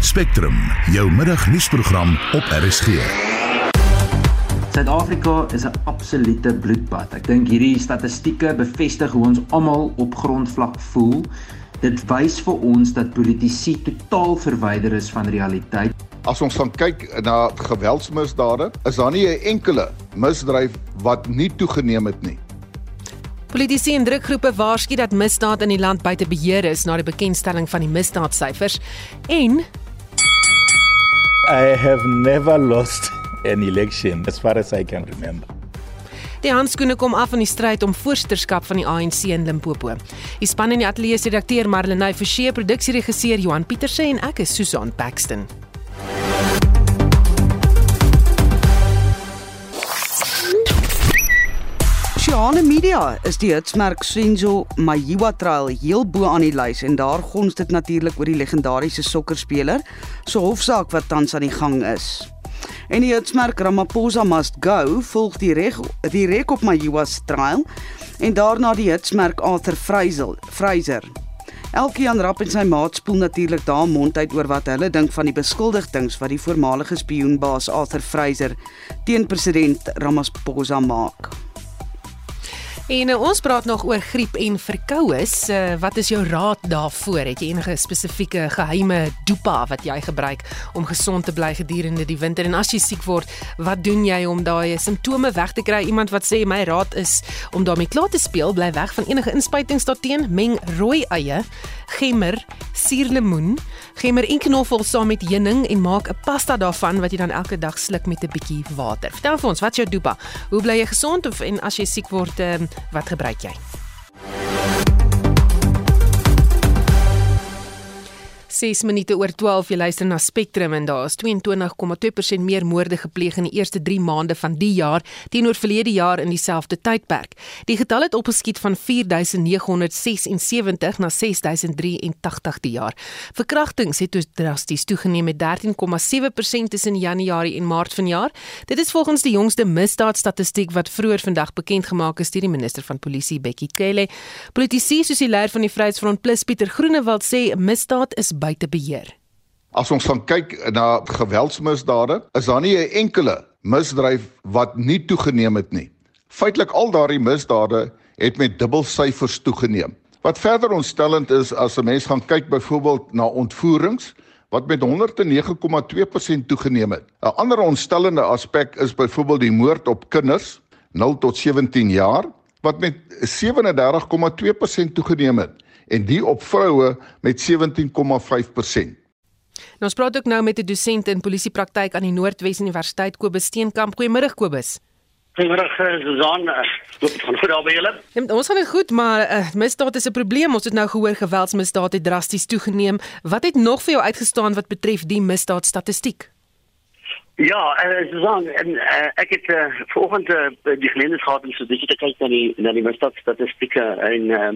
Spectrum, jou middagnuusprogram op RSG. Suid-Afrika is 'n absolute bloedbad. Ek dink hierdie statistieke bevestig hoe ons almal op grondvlak voel. Dit wys vir ons dat politici totaal verwyder is van realiteit. As ons gaan kyk na geweldsmisdade, is daar nie 'n enkele misdryf wat nie toegeneem het nie. Politici en drukgroepe waarsku dat misdaad in die land buite beheer is na die bekendstelling van die misdaadsyfers en I have never lost an election as far as I can remember. Die handskoene kom af in die stryd om voorsitterskap van die ANC in Limpopo. Die span in die ateljee se redakteur Marlenae Forsie, produksieregisseur Johan Pieterse en ek is Susan Paxton. Sosiale media is die hitsmerk Senzo Mayiwa Trail heel bo aan die lys en daar gons dit natuurlik oor die legendariese sokkerspeler se so hofsaak wat tans aan die gang is. En die hitsmerk Ramaphosa Must Go volg die reg die reg op Mayiwa Trail en daarna die hitsmerk Arthur Fraser. Fraser. Elkeen rap en sy maat spoel natuurlik daar mond uit oor wat hulle dink van die beskuldigings wat die voormalige spioenbaas Arthur Fraser teen president Ramaphosa maak. En uh, ons praat nog oor griep en verkoues. Uh, wat is jou raad daarvoor? Het jy enige spesifieke geheime dopa wat jy gebruik om gesond te bly gedurende die winter? En as jy siek word, wat doen jy om daai simptome weg te kry? Iemand wat sê my raad is om daarmee klaar te speel, bly weg van enige inspuitings daarteen. Meng rooi eie, gemmer, suurlemoen, gemmer en knoffel saam met heuning en maak 'n pasta daarvan wat jy dan elke dag sluk met 'n bietjie water. Vertel vir ons, wat is jou dopa? Hoe bly jy gesond of en as jy siek word, uh, Wat gebruik jy? 6 minute oor 12 jy luister na Spectrum en daar is 22,2% meer moorde gepleeg in die eerste 3 maande van die jaar teenoor verlede jaar in dieselfde tydperk. Die getal het opgeskiet van 4976 na 6083 die jaar. Verkrachtings het dus drasties toegeneem met 13,7% tussen Januarie en Maart vanjaar. Dit is volgens die jongste misdaadstatistiek wat vroeër vandag bekend gemaak is deur die minister van polisie Bekkie Cele. Politici soos die leier van die Vryheidsfront Plus Pieter Groenewald sê misdaad is buite beheer. As ons gaan kyk na geweldsmisdade, is daar nie 'n enkele misdryf wat nie toegeneem het nie. Feitelik al daardie misdade het met dubbelsyfers toegeneem. Wat verder ontstellend is as 'n mens gaan kyk byvoorbeeld na ontvoerings wat met 109,2% toegeneem het. 'n Ander ontstellende aspek is byvoorbeeld die moord op kinders 0 tot 17 jaar wat met 37,2% toegeneem het en die op vroue met 17,5%. Nou ons praat ook nou met 'n dosent in polisiepraktyk aan die Noordwes Universiteit Kobus Steenkamp. Goeiemôre Kobus. Goeiemôre Susan. Loop dit van goed daar by julle? Ja, ons gaan goed, maar uh, misdaad is 'n probleem. Ons het nou gehoor geweldsmisdade het drasties toegeneem. Wat het nog vir jou uitgestaan wat betref die misdaadstatistiek? Ja, uh, Susan, en uh, ek het uh, vanoggend uh, die geleentheid gehad om so 'n bietjie te kyk na die na die misdaadstatistieke en uh,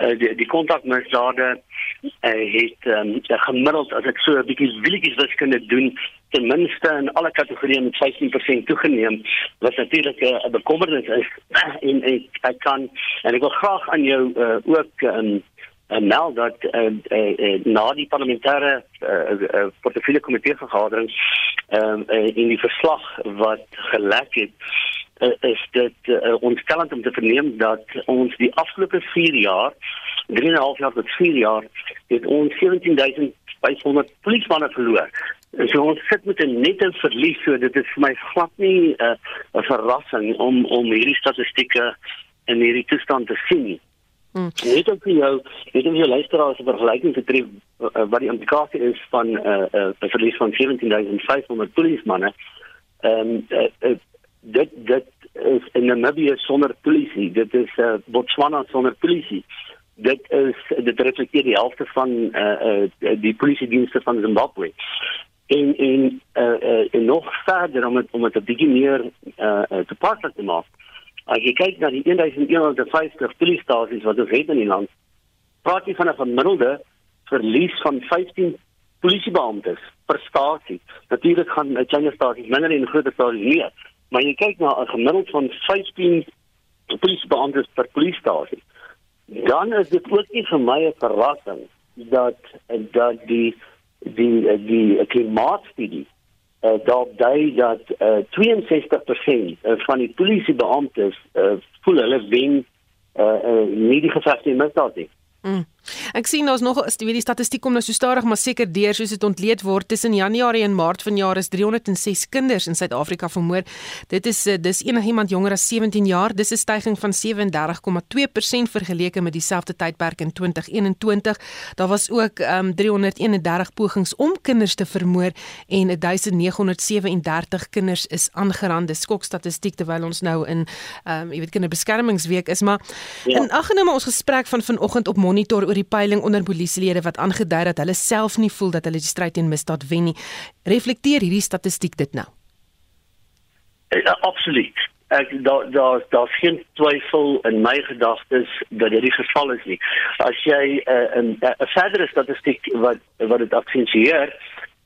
uh, die die kontakmisdade uh, het um, gemiddeld as ek so 'n bietjie willetjies wiskunde doen ten minste in alle kategorieë met 15% toegeneem wat natuurlik 'n uh, bekommernis is. En ek kan en ek wil graag aan jou uh, ook um, en nou dat uh, uh, uh, na die parlementêre uh, uh, portefeulje komitee vergadering um, uh, in die verslag wat gelek het uh, is dit uh, ontstellend om te verneem dat ons die afgelope 4 jaar 3,5 jaar tot 4 jaar het ons 17500 polismanne verloor. So ons sit met 'n nette verlies so dit is vir my glad nie 'n uh, verrassing om om hierdie statistieke in hierdie toestand te sien nie. Hmm. Net om vir jou, net om jou luisteraars 'n vergelyking te tref uh, wat die implikasie is van 'n uh, uh, verlies van 17500 polismanne. Ehm um, uh, uh, dit dit is in Namibië sonder polisie. Dit is uh, Botswana sonder polisie. Dit is dit reflekteer die helfte van uh, uh, die polisie dienste van Zimbabwe. En en uh, uh, en nog verder om het, om dit 'n bietjie meer uh, uh, toepaslik te maak. As jy kyk na die 1150 polisiestasies wat ons het in die land, praat jy van 'n gemiddelde verlies van 15 polisiebeamptes per stasie. Natuurlik gaan kleiner stasies minder en groter stasies meer, maar jy kyk na 'n gemiddeld van 15 polisiebeamptes per polisiestasie. Dan is dit ook nie vir my 'n verrassing dat dat die die die klimaatstudie uh, daarop dui dat uh, 62% van die polisiebeamptes uh, voel hulle wen uh, uh, nie die gevegte in misdaad nie. Mm. Ek sien daar's nog as jy weet die statistiek kom nou so stadig maar seker deur soos dit ontleed word tussen Januarie en Maart vanjaar is 306 kinders in Suid-Afrika vermoor. Dit is eh, dis enigiemand jonger as 17 jaar. Dis 'n stygings van 37,2% vergeleke met dieselfde tydperk in 2021. Daar was ook um, 331 pogings om kinders te vermoor en 1937 kinders is aangeraan. Dis skokstatistiek terwyl ons nou in um, jy weet kinderbeskermingsweek is, maar ja. in aggenome ons gesprek van vanoggend op monitor oor die peiling onder polisielede wat aangedui dat hulle self nie voel dat hulle die stryd teen misdaad wen nie. Reflekteer hierdie statistiek dit nou? Ja, absoluut. Ek daar daar daar's geen twyfel in my gedagtes dat dit die geval is nie. As jy uh, 'n 'n verdere statistiek wat wat dit aksensieer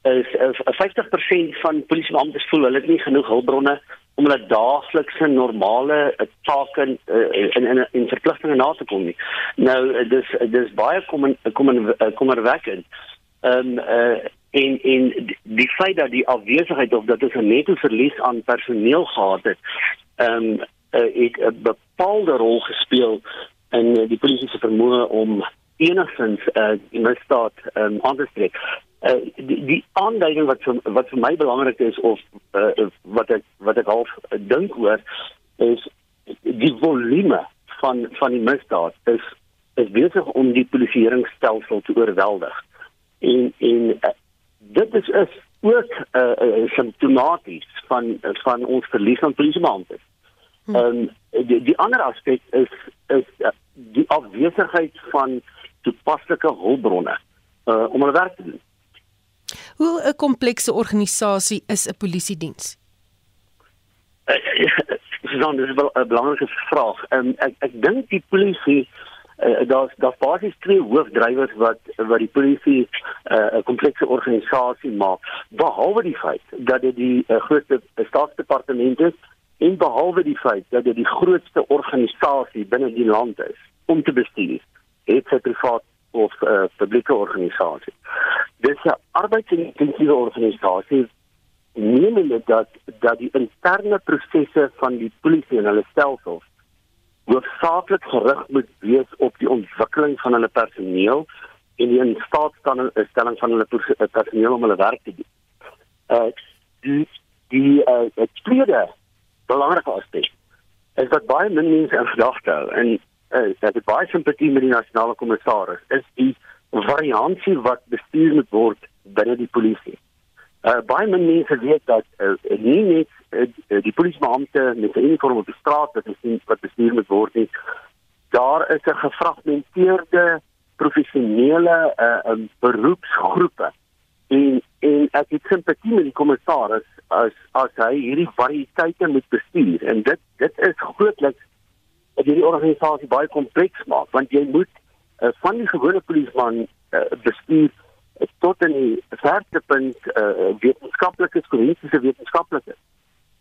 is uh, 50% van polisiebeamptes voel hulle het nie genoeg hulpbronne om hulle daaglikse normale eh, take in in in, in verpligtinge na te kom nie. Nou eh, dis dis baie kom kom kommerwekkend. Ehm eh en en die feit dat die afwesigheid of dat dit 'n netto verlies aan personeel gehad het, ehm um, het 'n bepaalde rol gespeel in die polisie se vermoë om enigstens uh, die misdaad um, aan te spreek. Uh, die, die aanduiding wat vir, wat vir my belangrik is of uh, wat ek wat ek half uh, dink oor is die volume van van die misdaad is is besig om die polisieeringsstelsel te oorweldig. En en uh, dit is is ook 'n uh, uh, simptomaties van uh, van ons verlies aan polisiebeamptes. Hm. Ehm um, die, die ander aspek is is uh, die afwesigheid van toepaslike hulpbronne uh, om hulle werk te doen. Hoe 'n komplekse organisasie is 'n polisie diens? Dis dan dis 'n belangrike vraag. Um, ek ek dink die polisie uh, daar's daar's basies twee hoofdrywers wat wat die polisie uh, 'n uh, komplekse organisasie maak. Behalwe die feit dat dit die uh, grootste staatsdepartement is en behalwe die feit dat dit die grootste organisasie binne die land is om te bestuur het sy privaat of 'n uh, publieke organisasie. Dis 'n arbeidsintensiewe organisasie meende dat dat die interne prosesse van die polisie en hulle stelsels hoofsaaklik gerig moet wees op die ontwikkeling van hulle personeel en die instaatstelling van hulle personeel om hulle werk te doen. Uh die die uh, tweede belangrike aspek is dat baie mense in gedagte hou en uh, ek het baie simpatie met die nasionale kommissaris is die variansie wat bestuur moet word binne die polisie. Uh, baie mense weet dat uh, nie net uh, die polisiebeampte met 'n uniform op die straat wat bestuur, wat bestuur moet word nie. Daar is 'n gefragmenteerde professionele uh, um, beroepsgroepe en en ek het simpatie met die kommissaris as as hy hierdie variëteite moet bestuur en dit dit is grootliks dat hierdie organisasie baie kompleks maak want jy moet uh, van die gewone polisieman uh, bestuur uh, tot in die verste punt uh, wetenskaplikes, forensiese wetenskaplikes.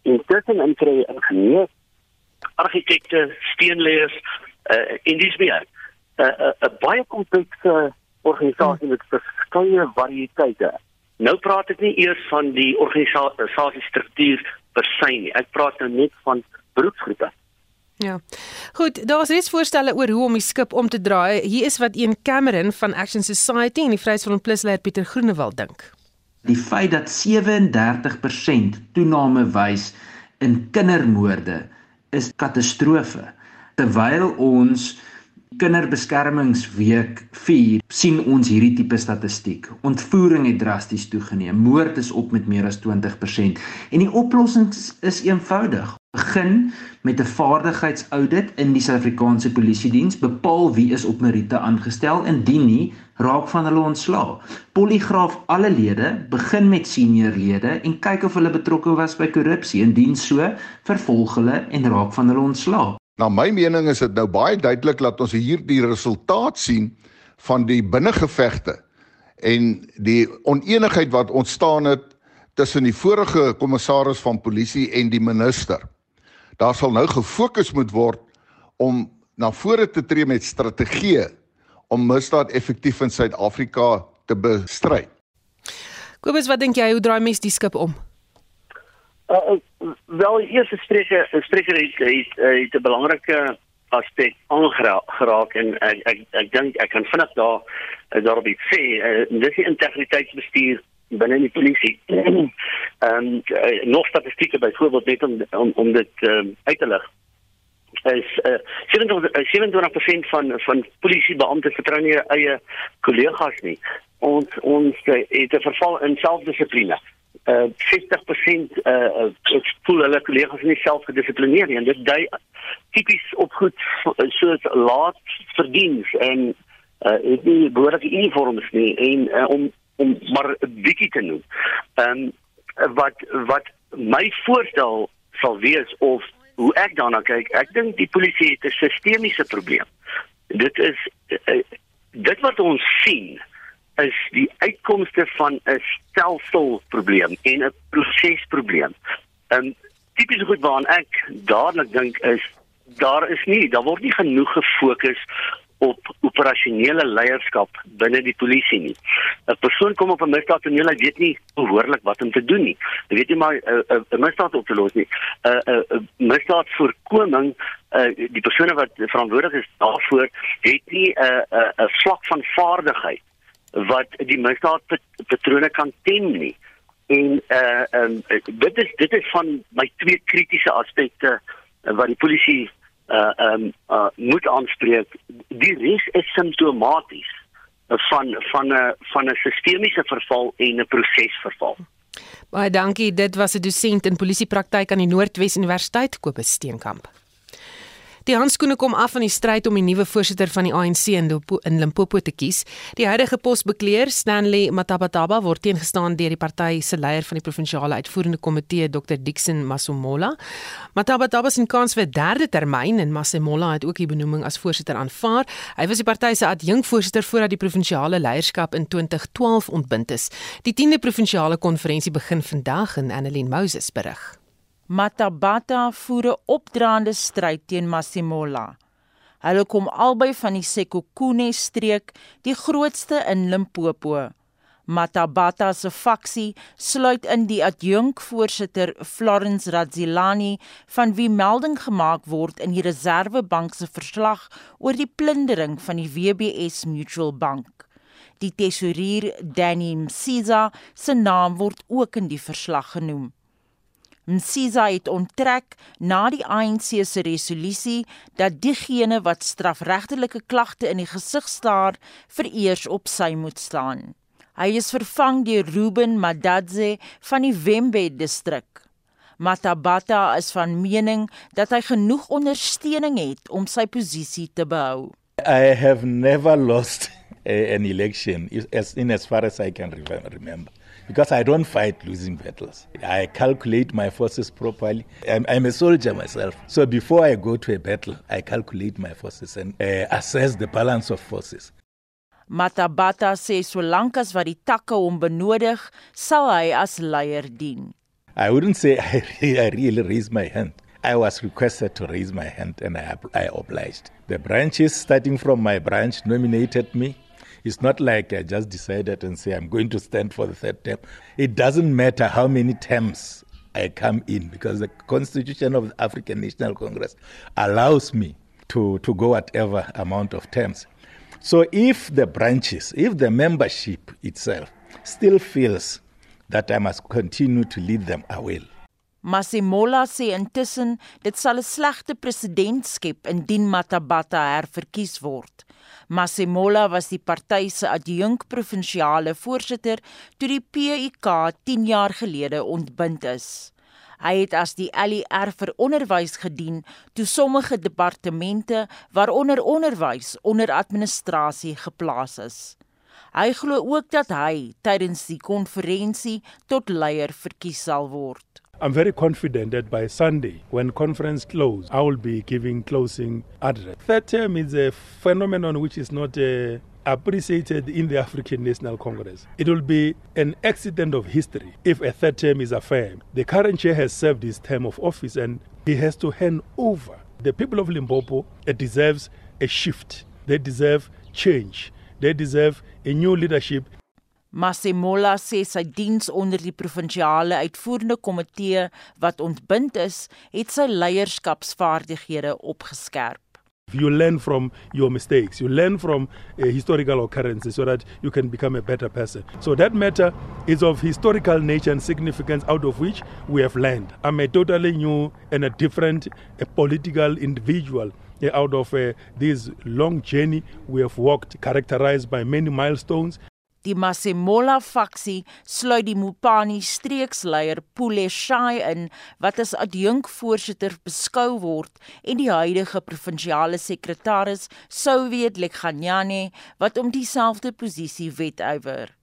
En tussen in kry ingenieurs, argitekte, steenleiers uh, en dis meer. 'n uh, uh, uh, baie komplekse organisasie met verskeie variëteite. Nou praat ek nie eers van die organisasie struktuur per se nie. Ek praat nou net van beroepsgroepe. Ja. Goed, daar's reeds voorstelle oor hoe om die skip om te draai. Hier is wat een Cameron van Action Society en die Vryheidsfront Plus leier Pieter Groenewald dink. Die feit dat 37% toename wys in kindermoorde is katastrofe. Terwyl ons Kinderbeskermingsweek 4 sien ons hierdie tipe statistiek. Ontvoering het drasties toegeneem. Moord is op met meer as 20% en die oplossing is eenvoudig. Begin met 'n vaardigheidsaudit in die Suid-Afrikaanse Polisie Diens, bepaal wie is op meriete aangestel en indien nie, raak van hulle ontslaa. Poligraaf alle lede, begin met senior lede en kyk of hulle betrokke was by korrupsie. Indien so, vervolg hulle en raak van hulle ontslaa. Na my mening is dit nou baie duidelik dat ons hier die resultaat sien van die binnengevegte en die oneenigheid wat ontstaan het tussen die vorige kommissaris van polisie en die minister. Daar sal nou gefokus moet word om na vore te tree met strategieë om misdaad effektief in Suid-Afrika te bestry. Kobus, wat dink jy hoe draai mens die skip om? Uh, wel, eerste spreker, spreker het, het, het 'n belangrike aspek aangeraak en ek ek ek dink ek kan vinnig daar daarop sê, uh, dis die integriteitsbestuur binne die polisie. Ehm um, nog statistieke byvoorbeeld net om om, om dit um, uit te lig is uh, 27 27% van van polisiebeampte vertrou nie eie kollegas nie. Ons ons uh, het 'n verval in selfdissipline. Uh 60% uh voel hulle kollegas nie self gedissiplineer nie en dit dui tipies op goed soos laat verdiens en uh het nie behoorlike uniforms nie en uh, om om maar 'n bietjie te noem. Ehm um, wat wat my voorstel sal wees of hoe ek daarna kyk, ek dink die polisie het 'n sistemiese probleem. Dit is uh, dit wat ons sien is die uitkomste van 'n stelselprobleem en 'n prosesprobleem. Ehm tipies goed waaraan ek dadelik dink is daar is nie, daar word nie genoeg gefokus op operasionele leierskap binne die polisie nie. 'n Persoon kom op 'n misdaadtoneel, hy weet nie behoorlik wat om te doen nie. Hy weet nie maar 'n uh, uh, misdaad op te los nie. 'n uh, 'n uh, misdaadvoorkoming, uh, die persone wat verantwoordelik is daarvoor, het nie 'n uh, 'n uh, uh, vlak van vaardigheid wat die misdaadpatrone kan tem nie. En uh um, dit is dit is van my twee kritiese aspekte uh, wat die polisie uh um uh moet aanspreek die res is simptomaties van van 'n van 'n sistemiese verval en 'n prosesverval. Baie dankie. Dit was 'n dosent in polisiepraktyk aan die Noordwes Universiteit Kobus Steenkamp. Die handskoene kom af van die stryd om die nuwe voorsitter van die ANC in in Limpopo te kies. Die huidige posbekleer, Stanley Matabataba, word teengestaan deur die party se leier van die provinsiale uitvoerende komitee, Dr Dixon Masomola. Matabataba se kans vir 'n derde termyn en Masomola het ook die benoeming as voorsitter aanvaar. Hy was die party se adjunkvoorsitter voordat die provinsiale leierskap in 2012 ontbind is. Die 10de provinsiale konferensie begin vandag en Annelien Moses berig. Matabata voer 'n opdraande stryd teen Masimola. Hulle kom albei van die Sekhukhune streek, die grootste in Limpopo. Matabata se faksie sluit in die adjunkvoorsitter Florence Radzilani van wie melding gemaak word in die Reserwebank se verslag oor die plundering van die WBS Mutual Bank. Die tesourier Danny Msiza se naam word ook in die verslag genoem. Msiza het onttrek na die ANC se resolusie dat diegene wat strafregtelike klagte in die gesig staar vereers op sy moet staan. Hy is vervang deur Ruben Madadze van die Wembe distrik. Matabata is van mening dat hy genoeg ondersteuning het om sy posisie te behou. I have never lost an election as in as far as I can remember. Because I don't fight losing battles. I calculate my forces properly. I'm, I'm, a soldier myself. So before I go to a battle, I calculate my forces and uh, assess the balance of forces. Matabata sê solank as wat die takke hom benodig, sal hy as leier dien. I wouldn't say I, I really raise my hand. I was requested to raise my hand and I, I obliged. The branches, starting from my branch, nominated me. It's not like I just decided and say I'm going to stand for the third term. It doesn't matter how many terms I come in because the constitution of the African National Congress allows me to, to go whatever amount of terms. So if the branches, if the membership itself still feels that I must continue to lead them, I will. Masimola sê intussen dit sal 'n slegte president skep indien Matabata herverkies word. Masimola was die party se adjunk provinsiale voorsitter toe die PUK 10 jaar gelede ontbind is. Hy het as die LER vir onderwys gedien toe sommige departemente waaronder onderwys onder administrasie geplaas is. Hy glo ook dat hy tydens die konferensie tot leier verkies sal word. I'm very confident that by Sunday, when conference close, I will be giving closing address. Third term is a phenomenon which is not uh, appreciated in the African National Congress. It will be an accident of history if a third term is affirmed. The current chair has served his term of office and he has to hand over. The people of Limpopo deserves a shift. They deserve change. They deserve a new leadership Masemola sê sy diens onder die provinsiale uitvoerende komitee wat ontbind is, het sy leierskapsvaardighede opgeskerp. You learn from your mistakes. You learn from uh, historical occurrences so that you can become a better person. So that matter is of historical nature and significance out of which we have learned. I'm a totally new and a different a political individual uh, out of uh, this long journey we have walked characterized by many milestones Die Masemola faksie sluit die Mopani streeksleier Pule Shai in wat as adjunkvoorsitter beskou word en die huidige provinsiale sekretaris Souwet Lekganyane wat om dieselfde posisie wetywer.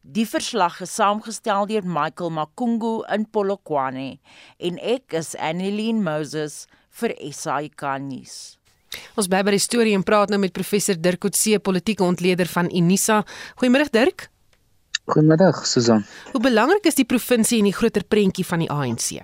Die verslag is saamgestel deur Michael Makungu in Polokwane en ek is Annelien Moses vir SAK nuus. Ons bly by die storie en praat nou met professor Dirk Coetzee, politieke ontleder van Unisa. Goeiemôre Dirk. Goeiemiddag Susan. Hoe belangrik is die provinsie in die groter prentjie van die ANC?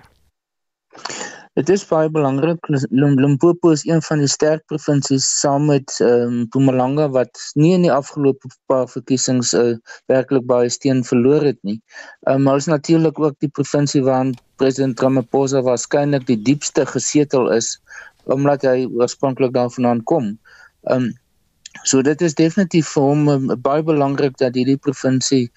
Dit is baie belangrik. Limpopo is een van die sterk provinsies saam met ehm um, Mpumalanga wat nie in die afgelope paar verkiesings uh, werklik baie steen verloor het nie. Ehm um, maar is natuurlik ook die provinsie waarin president Ramaphosa waarskynlik die diepste gesetel is omdat hy oorspronklik daarvandaan kom. Ehm um, so dit is definitief vir hom um, baie belangrik dat hierdie provinsie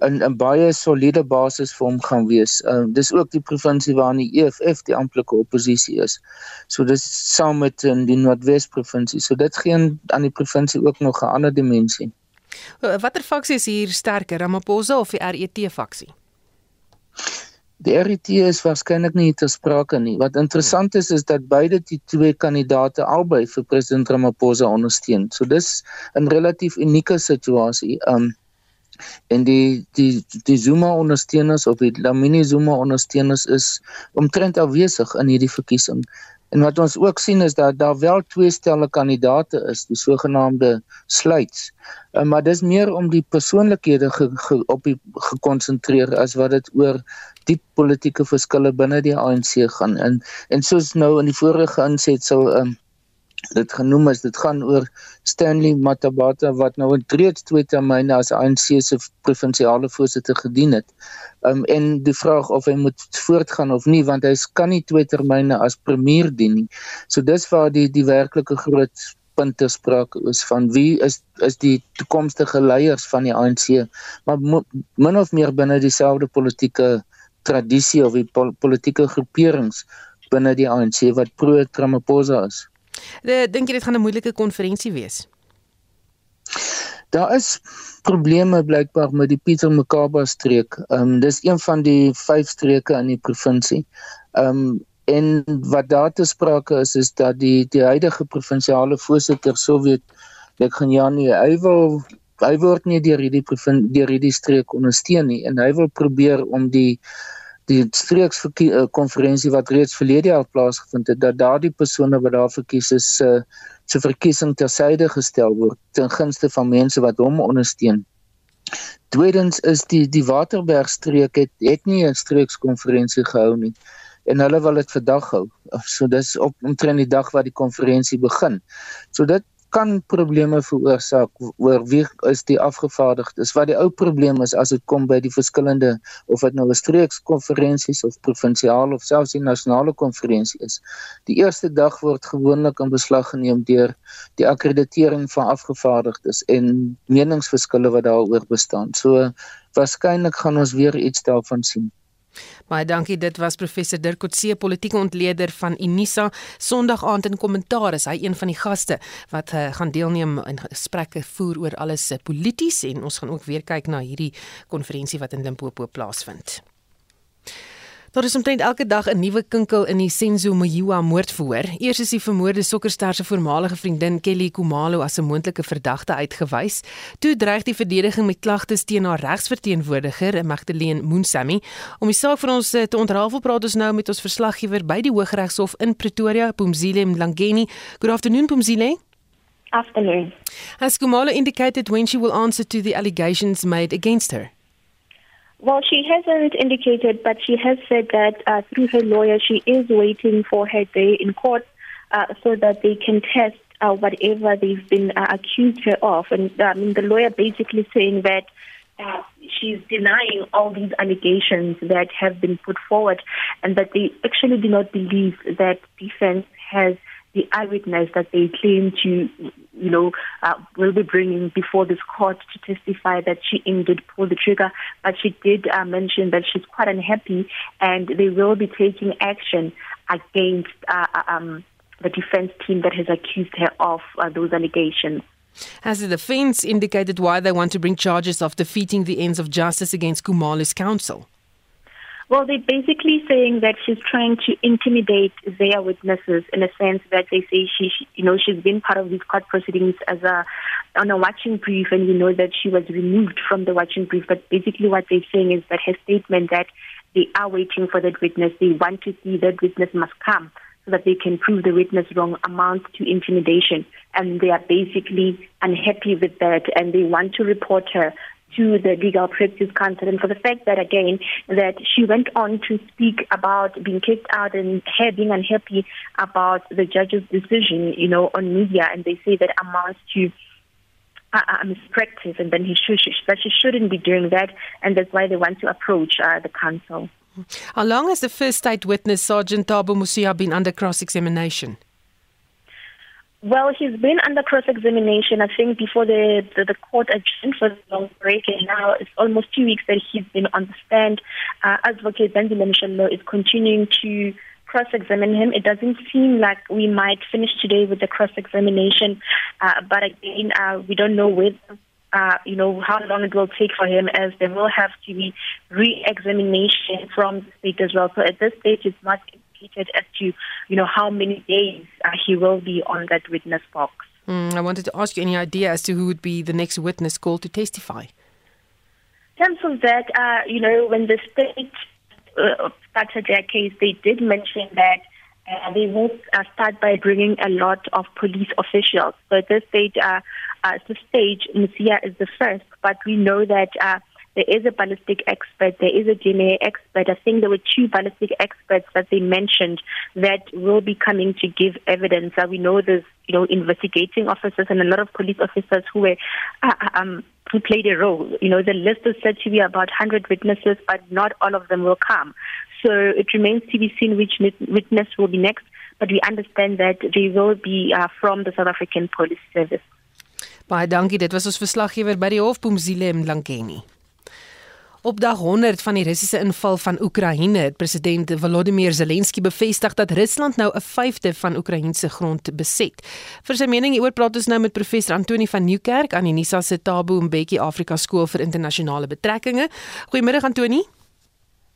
'n 'n baie soliede basis vir hom gaan wees. Ehm uh, dis ook die provinsie waar die EFF die amptelike oppositie is. So dis saam met in die Noordwes provinsie. So dit gee aan die provinsie ook nog 'n ander dimensie. Watter faksie is hier sterker, Ramaphosa of die RET faksie? Die RET is waarskynlik nie ter sprake nie. Wat interessant is is dat beide die twee kandidaate albei vir president Ramaphosa ondersteun. So dis 'n relatief unieke situasie. Um en die die die Zuma ondersteuners of die Lamini Zuma ondersteuners is omtrent afwesig in hierdie verkiesing. En wat ons ook sien is dat daar wel twee stelle kandidate is, die sogenaamde sluits. Uh, maar dis meer om die persoonlikhede ge, ge, op die gekonsentreer as wat dit oor diep politieke verskille binne die ANC gaan in en soos nou in die vorige insetsel um, dit genoem is dit gaan oor Stanley Matabata wat nou in reeds twee termyne as ANC se provinsiale voorsitter gedien het. Um, en die vraag of hy moet voortgaan of nie want hy kan nie twee termyne as premier dien nie. So dis waar die die werklike groot punte sprake is van wie is is die toekomstige leiers van die ANC maar min of meer binne dieselfde politieke tradisie of die pol politieke groeperings binne die ANC wat pro Ramaphosa is. Dink jy dit gaan 'n moeilike konferensie wees? Daar is probleme blykbaar met die Pieter Mokaba streek. Ehm um, dis een van die vyf streke in die provinsie. Ehm um, en wat daar te sprake is is dat die die huidige provinsiale voorsitter Soviet ek gaan ja nie hy wil hy word nie deur hierdie deur hierdie streek ondersteun nie en hy wil probeer om die die streekskonferensie wat reeds verlede jaar plaasgevind het dat daardie persone wat daar verkies is se uh, se verkiesing tersyde gestel word ten gunste van mense wat hom ondersteun. Tweedens is die die Waterberg streek het het nie 'n streekskonferensie gehou nie en hulle wil dit vandag hou. So dis op omtrent die dag wat die konferensie begin. So dit kan probleme veroorsaak oor wie is die afgevaardigdes. Wat die ou probleem is as dit kom by die verskillende of dit nou 'n streekskonferensies of provinsiale of selfs die nasionale konferensie is. Die eerste dag word gewoonlik in beslag geneem deur die akkreditering van afgevaardigdes en meningsverskille wat daaroor bestaan. So waarskynlik gaan ons weer iets daarvan sien. Baie dankie. Dit was professor Dirk Coetzee, politieke ontleder van Unisa, Sondag aand in kommentaar is hy een van die gaste wat uh, gaan deelneem in gesprekke voer oor alles uh, polities en ons gaan ook weer kyk na hierdie konferensie wat in Limpopo plaasvind. Daar is omtrent elke dag 'n nuwe kinkel in die Senzo Moyiwa moordverhoor. Eers is die vermoorde sokkerster se voormalige vriendin Kelly Kumalo as 'n moontlike verdagte uitgewys. Toe dreig die verdediging met klagtes teen haar regsverteenwoordiger, Magdalene Moonsami. Om die saak vir ons eh, te ontrafel praat ons nou met ons verslaggewer by die Hooggeregshof in Pretoria, Pumzile Mlangeni. Good afternoon, Pumzile. Afternoon. Has Kumalo indicated when she will answer to the allegations made against her? Well, she hasn't indicated, but she has said that uh, through her lawyer, she is waiting for her day in court uh, so that they can test uh, whatever they've been uh, accused her of. And I mean, the lawyer basically saying that uh, she's denying all these allegations that have been put forward and that they actually do not believe that defense has the eyewitness that they claim to, you know, uh, will be bringing before this court to testify that she indeed pulled the trigger. But she did uh, mention that she's quite unhappy and they will be taking action against uh, um, the defense team that has accused her of uh, those allegations. Has the defense indicated why they want to bring charges of defeating the ends of justice against Kumali's counsel? Well, they're basically saying that she's trying to intimidate their witnesses in a sense that they say she, you know, she's been part of these court proceedings as a on a watching brief, and we know that she was removed from the watching brief. But basically, what they're saying is that her statement that they are waiting for that witness, they want to see that witness must come so that they can prove the witness wrong, amounts to intimidation, and they are basically unhappy with that, and they want to report her to the legal practice council and for the fact that again that she went on to speak about being kicked out and her being unhappy about the judge's decision you know on media and they say that amounts to a, a mispractice and then he should that she shouldn't be doing that and that's why they want to approach uh, the council how long has the first state witness sergeant Tabo Musia been under cross examination well, he's been under cross-examination, I think, before the, the, the court adjourned for the long break, and now it's almost two weeks that he's been on the stand. Uh, Advocate Benzile Msholo is continuing to cross-examine him. It doesn't seem like we might finish today with the cross-examination, uh, but again, uh, we don't know whether uh, you know, how long it will take for him as there will have to be re-examination from the state as well. So at this stage, it's not indicated as to, you know, how many days uh, he will be on that witness box. Mm, I wanted to ask you any idea as to who would be the next witness called to testify. In terms of that, uh, you know, when the state uh, started their case, they did mention that uh, they will uh, start by bringing a lot of police officials. So at this stage, uh, uh, the stage, Musia is the first, but we know that uh, there is a ballistic expert, there is a DNA expert. I think there were two ballistic experts that they mentioned that will be coming to give evidence. Uh, we know there's, you know, investigating officers and a lot of police officers who were, uh, um, who played a role. You know, the list is said to be about 100 witnesses, but not all of them will come. So it remains to be seen which witness will be next, but we understand that they will be uh, from the South African Police Service. Baie dankie. Dit was ons verslaggewer by die Hof Pumzile Mlankeni. Op dag 100 van die Russiese inval van Oekraïne het president Volodymyr Zelensky bevestig dat Rusland nou 'n vyfde van Oekraïense grond beset. Vir sy mening hieroor praat ons nou met professor Antoni van Nieuwkerk aan die Nisa se Tabo Mbeki Afrika Skool vir Internasionale Betrekkinge. Goeiemôre Antoni.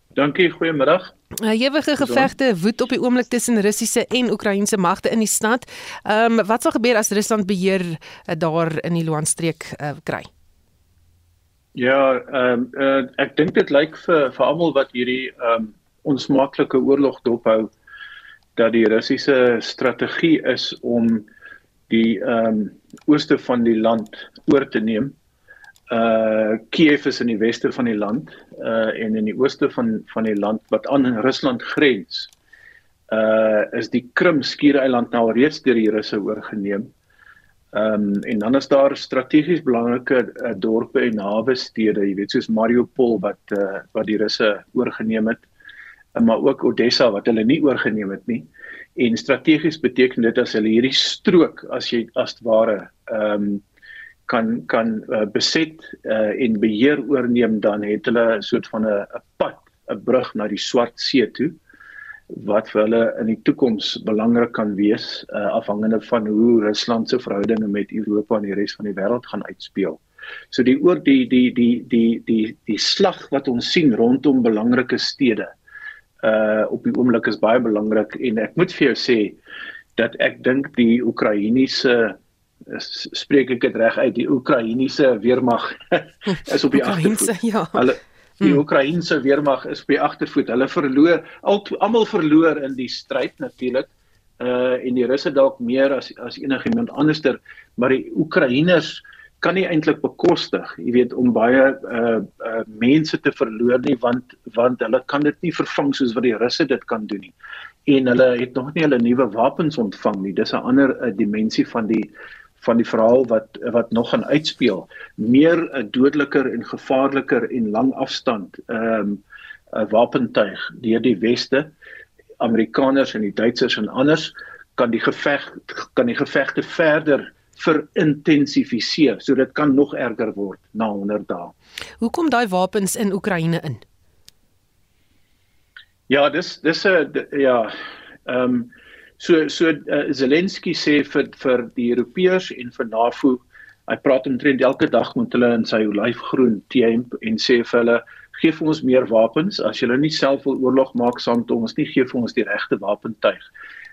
Dankie, goeiemiddag. Uh, Ewige gevegte woed op die oomblik tussen Russiese en Oekraïense magte in die stad. Ehm um, wat sal gebeur as Rusland beheer uh, daar in die Luhansk-streek uh, kry? Ja, ehm um, uh, ek dink dit lyk vir vir almal wat hierdie ehm um, onsmaaklike oorlog dophou dat die Russiese strategie is om die ehm um, ooste van die land oor te neem. Uh Kiev is in die weste van die land uh en in die ooste van van die land wat aan Rusland grens. Uh is die Krim skiereiland nou reeds deur die Russe oorgeneem. Ehm um, en dan is daar strategies belangrike uh, dorpe en naby stede, jy weet soos Mariupol wat uh, wat die Russe oorgeneem het, uh, maar ook Odessa wat hulle nie oorgeneem het nie. En strategies beteken dit as hulle hierdie strook as jy as ware ehm um, kan kan uh, beset uh, en beheer oorneem dan het hulle 'n soort van 'n pad, 'n brug na die Swart See toe wat vir hulle in die toekoms belangrik kan wees uh, afhangende van hoe Rusland se verhoudinge met Europa en die res van die wêreld gaan uitspeel. So die oor die die die die die die slag wat ons sien rondom belangrike stede uh op die oomblik is baie belangrik en ek moet vir jou sê dat ek dink die Oekraïense spreek ek dit reg uit die Oekraïense weermag is op die agtervoet. Ja. Hulle Die hmm. Oekraïense weermag is by agtervoet. Hulle verloor almal verloor in die stryd natuurlik. Uh en die Russe dalk meer as as enigiemand anderster, maar die Oekraïners kan nie eintlik bekostig, jy weet, om baie uh uh mense te verloor nie want want hulle kan dit nie vervang soos wat die Russe dit kan doen nie. En hulle het nog nie hulle nuwe wapens ontvang nie. Dis 'n ander uh, dimensie van die van die verhaal wat wat nog gaan uitspeel meer 'n uh, dodeliker en gevaarliker en lang afstand ehm um, 'n uh, wapentuig deur die weste Amerikaners en die Duitsers en anders kan die geveg kan die gevegte verder verintensifiseer so dit kan nog erger word na 100 dae. Hoekom daai wapens in Oekraïne in? Ja, dis dis 'n ja, ehm um, so so uh, Zelensky sê vir vir die Europeërs en vir NAVO, hy praat omtrent elke dag met hulle in sy olyfgroen team en sê vir hulle gee vir ons meer wapens as julle nie self wil oorlog maak saam met ons nie gee vir ons die regte wapentuig.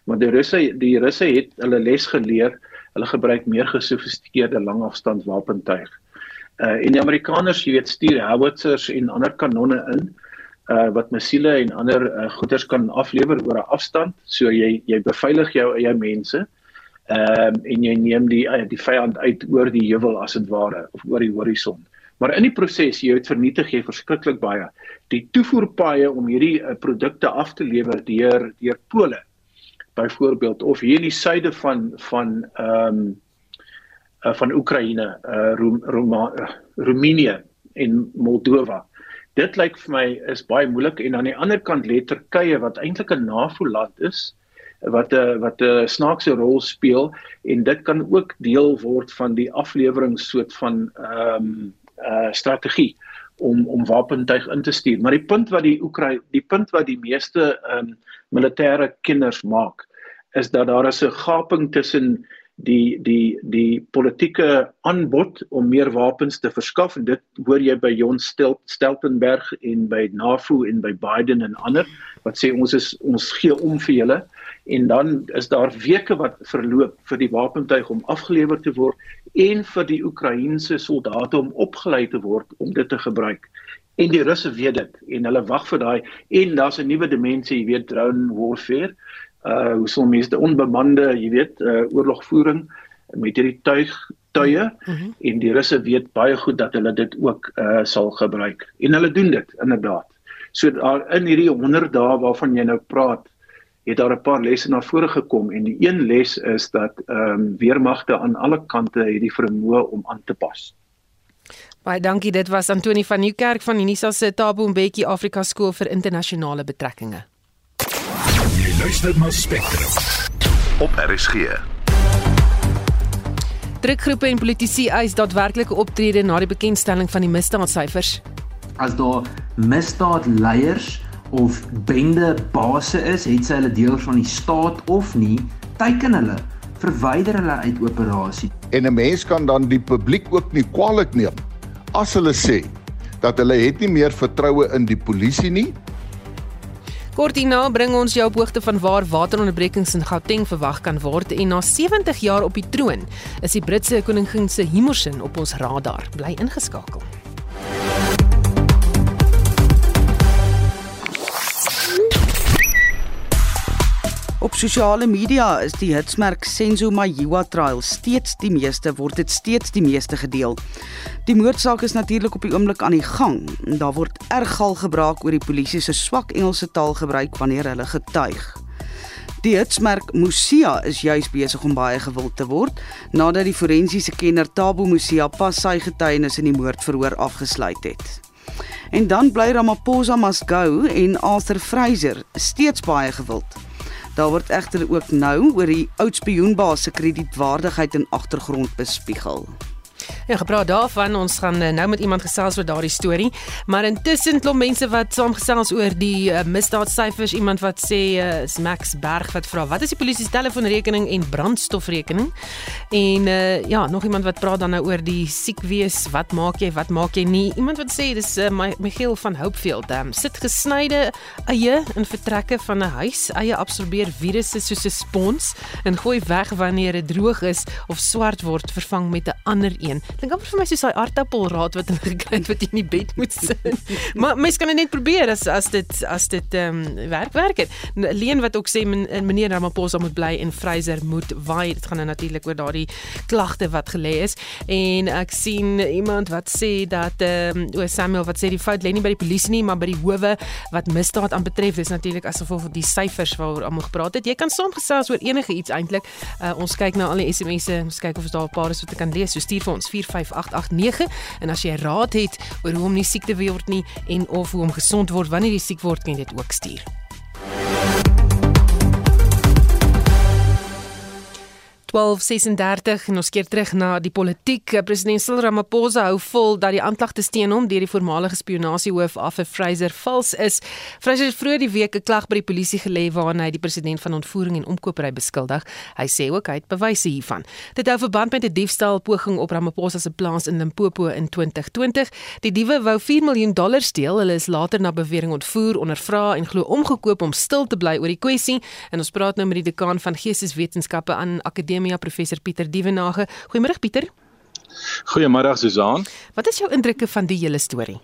Maar die Russe die Russe het hulle les geleer. Hulle gebruik meer gesofistikeerde langafstand wapentuig. Uh en die Amerikaners, jy weet, stuur howitzers en ander kanonne in uh wat missiele en ander uh, goederes kan aflewer oor 'n afstand. So jy jy beveilig jou eie mense. Ehm um, en jy neem die uh, die vyand uit oor die heuwel as dit ware of oor die horison. Maar in die proses jy het vernietig jy verskriklik baie. Die toevoerpaaie om hierdie uh, produkte af te lewer deur deur Pole byvoorbeeld of hier in die suide van van ehm um, uh, van Oekraïne, uh, Rom, Roemenië en Moldova dit lyk vir my is baie moeilik en aan die ander kant lê Turkye wat eintlik 'n NAVO-land is wat 'n wat 'n snaakse rol speel en dit kan ook deel word van die afleweringssoort van ehm um, uh strategie om om wapentuig in te stuur. Maar die punt wat die Oekraïne die punt wat die meeste ehm um, militêre kenners maak is dat daar 'n gaping tussen die die die politieke aanbod om meer wapens te verskaf. En dit hoor jy by Jon Steltenberg en by NAVO en by Biden en ander wat sê ons is ons gee om vir julle. En dan is daar weke wat verloop vir die wapentuig om afgelewer te word en vir die Oekraïense soldate om opgelei te word om dit te gebruik. En die Russe weet dit en hulle wag vir daai. En daar's 'n nuwe dimensie jy weet drone warfare uh hoe so mense onbemande, jy weet, uh oorlogvoering met hierdie tuig tuie mm -hmm. en die Russe weet baie goed dat hulle dit ook uh sal gebruik. En hulle doen dit inderdaad. So daar in hierdie 100 dae waarvan jy nou praat, het daar 'n paar lesse na vore gekom en die een les is dat ehm um, weermagte aan alle kante het die vermoë om aan te pas. Baie dankie. Dit was Antoni van Nieuwkerk van Unisa se Tabo Mbeki Afrika Skool vir Internasionale Betrekkinge luister na Spectrum op RSG. Drukgroepe en politici eis daadwerklike optrede na die bekendstelling van die misdaadsyfers. As daar misdaadleiers of bende basse is, het sy hulle deel van die staat of nie, teiken hulle verwyder hulle uit operasie. En 'n mens kan dan die publiek ook nie kwaliek neem as hulle sê dat hulle het nie meer vertroue in die polisie nie Kort hierna bring ons jou op hoogte van waar wateronderbrekings in Gauteng verwag kan word en na 70 jaar op die troon is die Britse koningin se Himmersin op ons radar. Bly ingeskakel. Op sosiale media is die hitsmerk Senzo Mayiwa trial steeds die meeste word dit steeds die meeste gedeel. Die moordsaak is natuurlik op die oomblik aan die gang. Daar word erg gal gebraak oor die polisie se swak Engelse taalgebruik wanneer hulle getuig. Die hitsmerk Musia is juis besig om baie gewild te word nadat die forensiese kenner Tabo Musia pas sy getuienis in die moordverhoor afgesluit het. En dan bly Ramaphosa must go en Arthur Fraser steeds baie gewild. Daar word egter ook nou oor die oud spioenbaas se kredietwaardigheid en agtergrond bespiegel. Ja, gepraat daarvan, ons gaan eh, nou met iemand gesels oor daardie storie, maar intussen klop mense wat saamgesels oor die uh, misdaadsyfers, iemand wat sê uh, is Max Berg wat vra, wat is die polisie se telefoonrekening en brandstofrekening? En uh, ja, nog iemand wat praat dan nou oor die siek wees, wat maak jy, wat maak jy nie? Iemand wat sê dis uh, Michiel van Hopefield, um, sit gesnyde eie in vertrekke van 'n huis, eie absorbeer virusse soos 'n spons en gooi weg wanneer dit droog is of swart word, vervang met 'n ander een Dink amper vir my soos daai aardappelraad wat hulle gekry het wat jy in die bed moet sit. maar mens kan dit net probeer as as dit as dit ehm um, werk werk het. Leen wat ook sê men, meneer Ramaphosa moet bly en Fraser moet waai. Dit gaan nou natuurlik oor daardie klagte wat gelê is. En ek sien iemand wat sê dat ehm um, o Samuel wat sê die fout lê nie by die polisie nie, maar by die howe wat misdaad aanbetref. Dis natuurlik asof of die syfers waaroor almal gepraat het. Jy kan saamgesels oor enige iets eintlik. Uh, ons kyk nou al die SMS'e, ons kyk of daar 'n paar is wat ek kan lees. So stuur vir ons 45889 en as jy raad het oor hoe om nie siek te word nie en of hoe om gesond word wanneer jy siek word, kan jy dit ook stuur. 12:36 en ons keer terug na die politiek. President Cyril Ramaphosa hou vol dat die aanklagte teen hom deur die voormalige spionasiehoof Arthur Fraser vals is. Fraser het vroeër die week 'n klag by die polisie gelê waarin hy die president van ontvoering en omkopery beskuldig. Hy sê ook hy het bewyse hiervan. Dit hou verband met 'n diefstal poging op Ramaphosa se plaas in Limpopo in 2020. Die diewe wou 4 miljoen dollar steel. Hulle is later na bewering ontvoer, ondervra en glo omgekoop om stil te bly oor die kwessie. En ons praat nou met die dekaan van Geesteswetenskappe aan Akademie Akademia professor Pieter Dievenage. Goeiemôre Pieter. Goeiemôre Susan. Wat is jou indrukke van die hele storie?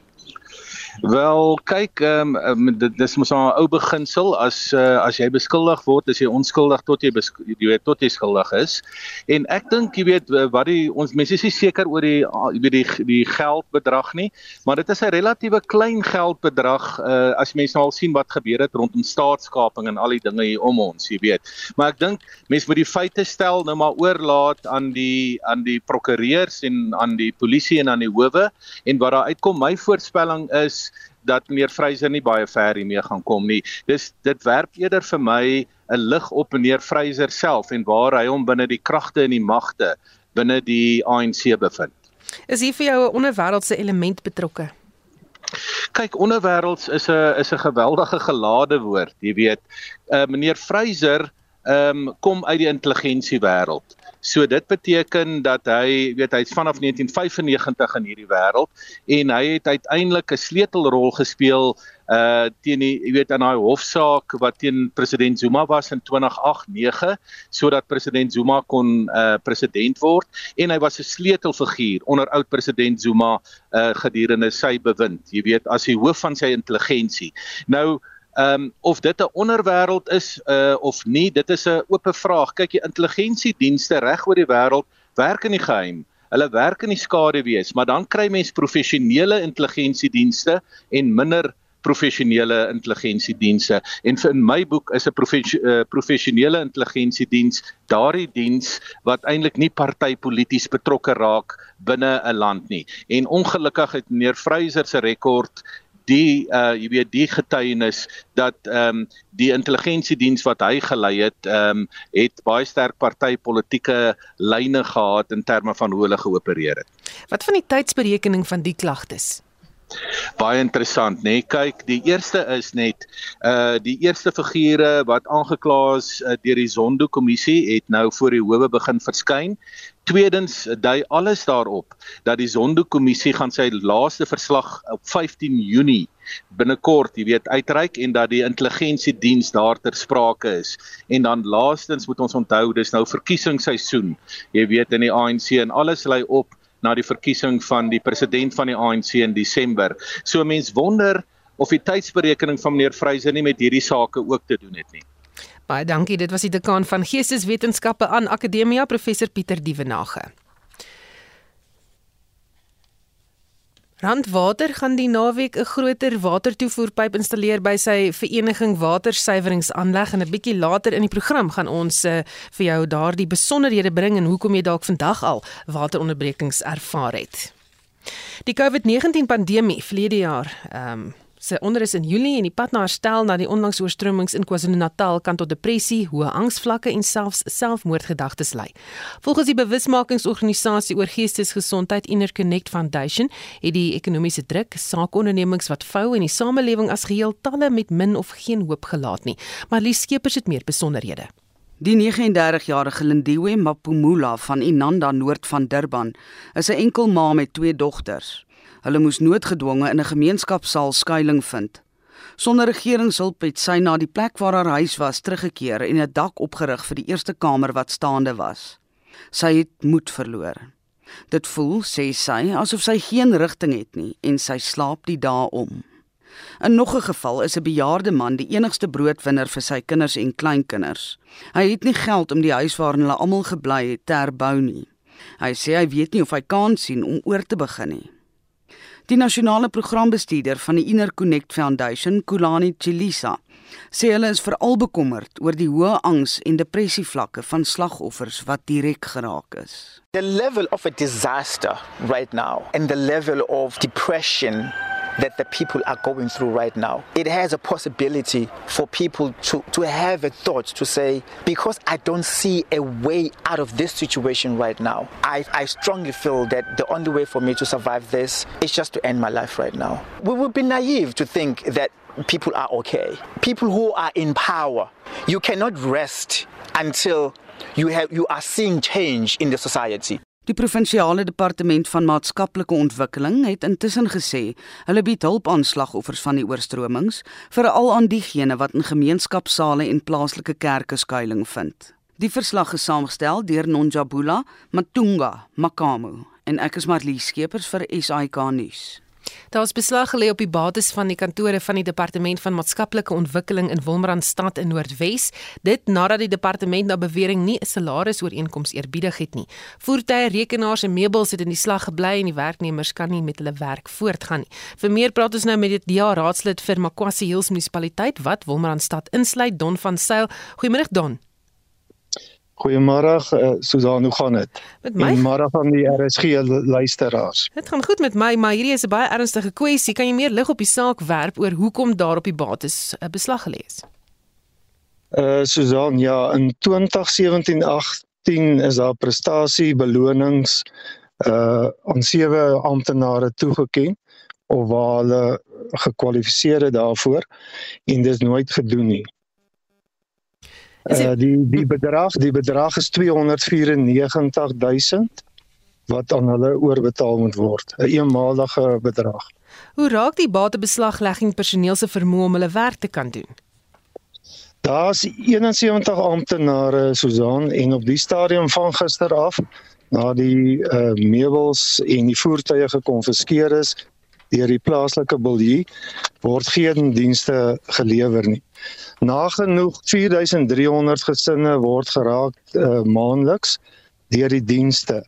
Wel, kyk, ehm um, dit dis mos 'n ou beginsel as uh, as jy beskuldig word, is jy onskuldig tot jy jy weet tot jy skuldig is. En ek dink jy weet wat die ons mense is nie seker oor die weet die die geldbedrag nie, maar dit is 'n relatiewe klein geldbedrag uh, as mense nou al sien wat gebeur het rondom staatskaping en al die dinge hier om ons, jy weet. Maar ek dink mense moet die feite stel nou maar oorlaat aan die aan die prokureurs en aan die polisie en aan die howe en wat daar uitkom my voorspelling is dat meneer Freyser nie baie ver hiermee gaan kom nie. Dis dit werp eerder vir my 'n lig op meneer Freyser self en waar hy hom binne die kragte en die magte binne die ANC bevind. Is hier vir jou 'n onderwêreldse element betrokke? Kyk, onderwêrelds is 'n is 'n geweldige gelade woord, jy weet. Uh meneer Freyser ehm um, kom uit die intelligensiewêreld. So dit beteken dat hy, weet hy's vanaf 1995 in hierdie wêreld en hy het uiteindelik 'n sleutelrol gespeel uh teen die jy weet in daai hofsaak wat teen president Zuma was in 2008-9 sodat president Zuma kon uh president word en hy was 'n sleutelfiguur onder oud president Zuma uh gedurende sy bewind. Jy weet as die hoof van sy intelligensie nou Ehm um, of dit 'n onderwêreld is uh of nie, dit is 'n oop vraag. Kyk, die intelligensiedienste reg oor die wêreld werk in die geheim. Hulle werk in die skade wees, maar dan kry mens professionele intelligensiedienste en minder professionele intelligensiedienste. En vir in my boek is 'n uh, professionele intelligensiediens daardie diens wat eintlik nie partypolities betrokke raak binne 'n land nie. En ongelukkig het meneer Freyser se rekord die uh jy weet die getuienis dat ehm um, die intelligensiediens wat hy gelei het ehm um, het baie sterk partytetiese lyne gehad in terme van hoe hulle geopereer het. Wat van die tydsberekening van die klagtes? Baie interessant, nê. Nee. Kyk, die eerste is net uh die eerste figure wat aangekla is uh, deur die Zondo kommissie het nou voor die howe begin verskyn. Tweedens dui alles daarop dat die Zondo-kommissie gaan sy laaste verslag op 15 Junie binnekort, jy weet, uitreik en dat die intelligensiediens daar ter sprake is. En dan laastens moet ons onthou dis nou verkiesingsseisoen. Jy weet in die ANC en alles lê op na die verkiesing van die president van die ANC in Desember. So mense wonder of die tydsberekening van meneer Freyser nie met hierdie sake ook te doen het nie. Baie dankie. Dit was die dekaan van Geesteswetenskappe aan Akademia, professor Pieter Dievenage. Randwater gaan die naweek 'n groter watertoevoerpyp installeer by sy vereniging watersuiweringsaanleg en 'n bietjie later in die program gaan ons uh, vir jou daardie besonderhede bring en hoekom jy dalk vandag al wateronderbrekings ervaar het. Die COVID-19 pandemie verlede jaar, ehm um, se onderus in Julie en die pad na herstel na die onlangse oorstromings in KwaZulu-Natal kan tot depressie, hoë angsvlakke en selfs selfmoordgedagtes lei. Volgens die bewusmakingsorganisasie oor geestesgesondheid Interconnect Foundation, het die ekonomiese druk saakondernemings wat vou en die samelewing as geheel talle met min of geen hoop gelaat nie. Maar Lies Skeepers het meer besonderhede. Die 39-jarige Lindiwe Mapumula van Inanda Noord van Durban is 'n enkel ma met twee dogters. Hulle moes noodgedwonge in 'n gemeenskapsaal skuilings vind. Sonder regeringshulp het sy na die plek waar haar huis was teruggekeer en 'n dak opgerig vir die eerste kamer wat staande was. Sy het moed verloor. Dit voel, sê sy, asof sy geen rigting het nie en sy slaap die dae om. In nog 'n geval is 'n bejaarde man die enigste broodwinner vir sy kinders en kleinkinders. Hy het nie geld om die huis waarin hulle almal gebly het te herbou nie. Hy sê hy weet nie of hy kan sien om oor te begin nie. Die nasionale programbestuurder van die Inner Connect Foundation, Kulani Chilisa, sê hulle is veral bekommerd oor die hoë angs en depressie vlakke van slagoffers wat direk geraak is. The level of a disaster right now and the level of depression that the people are going through right now. It has a possibility for people to, to have a thought to say, because I don't see a way out of this situation right now, I, I strongly feel that the only way for me to survive this is just to end my life right now. We would be naive to think that people are okay. People who are in power, you cannot rest until you have you are seeing change in the society. Die provinsiale departement van maatskaplike ontwikkeling het intussen gesê hulle bied hulp aan slagoffers van die oorstromings, veral aan diegene wat in gemeenskapsale en plaaslike kerke skuilings vind. Die verslag is saamgestel deur Nonjabula Matunga Makamu en ek is Marlie Skeepers vir SAK nuus. Daar's beslag gelê op die bates van die kantore van die Departement van Maatskaplike Ontwikkeling in Wolmaranstad in Noordwes, dit nadat die departement na bewering nie 'n salarisooreenkoms eerbiedig het nie. Voertuie, rekenaars en meubels het in die slag gebly en die werknemers kan nie met hulle werk voortgaan nie. Vir meer praat ons nou met die DA raadslid vir Makwasi Hills munisipaliteit wat Wolmaranstad insluit, Don van Sail. Goeiemôre Don. Goeiemôre uh, Susan, hoe gaan dit? Goeiemôre van die RSG luisteraars. Dit gaan goed met my, maar hierdie is 'n baie ernstige kwessie. Kan jy meer lig op die saak werp oor hoekom daar op die bates 'n uh, beslag gelê is? Uh Susan, ja, in 2017-18 is daar prestasie belonings uh aan sewe amptenare toegeken of waar hulle gekwalifiseer het daarvoor en dit is nooit gedoen nie. Uh, die die bedrag die bedrag is 294000 wat aan hulle oorbetaal moet word 'n eenmalige bedrag. Hoe raak die batebeslaglegging personeel se vermoë om hulle werk te kan doen? Daar's 71 amptenare Susan en op die stadium van gister af na die uh, meubels en die voertuie gekonfiskeer is deur die plaaslike biljoen word geen dienste gelewer nie. Nagenoeg 4300 gesinne word geraak uh, maandeliks deur die dienste.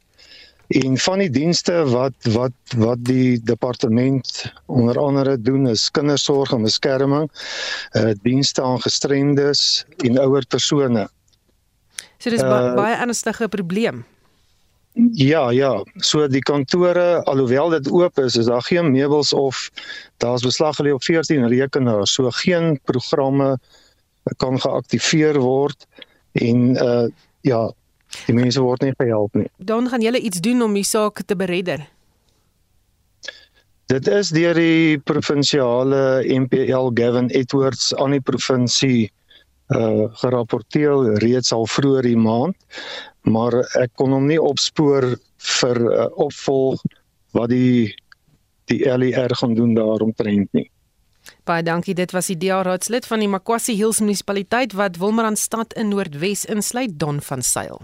En van die dienste wat wat wat die departement onder andere doen is kindersorg en beskerming, uh dienste aan gestremdes en ouer persone. So dis ba uh, baie ernstige probleem. Ja, ja. So die kantore alhoewel dit oop is, is daar geen meubels of daar's beslag gelê op 14 rekenaars. So geen programme kan geaktiveer word en uh ja, die mense word nie gehelp nie. Dan gaan julle iets doen om die saak te beredder. Dit is deur die provinsiale MPL Gavin Edwards aan die provinsie uh gerapporteer reeds al vroeër die maand maar ek kon hom nie opspoor vir uh, opvolg wat die die LER gaan doen daaromtrent nie. Baie dankie. Dit was die DA raadslid van die Makwasi Hills munisipaliteit wat Wolmaranstad in Noordwes insluit Don van Sail.